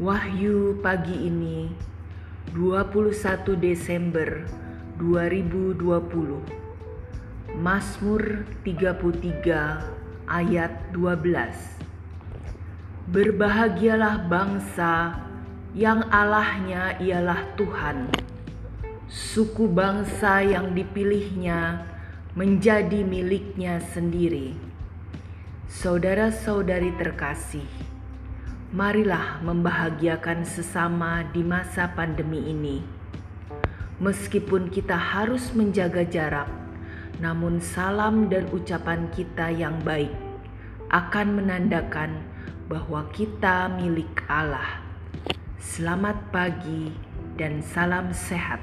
Wahyu pagi ini 21 Desember 2020 Mazmur 33 ayat 12 Berbahagialah bangsa yang Allahnya ialah Tuhan. Suku bangsa yang dipilihnya menjadi miliknya sendiri. Saudara-saudari terkasih marilah membahagiakan sesama di masa pandemi ini. Meskipun kita harus menjaga jarak, namun salam dan ucapan kita yang baik akan menandakan bahwa kita milik Allah. Selamat pagi dan salam sehat.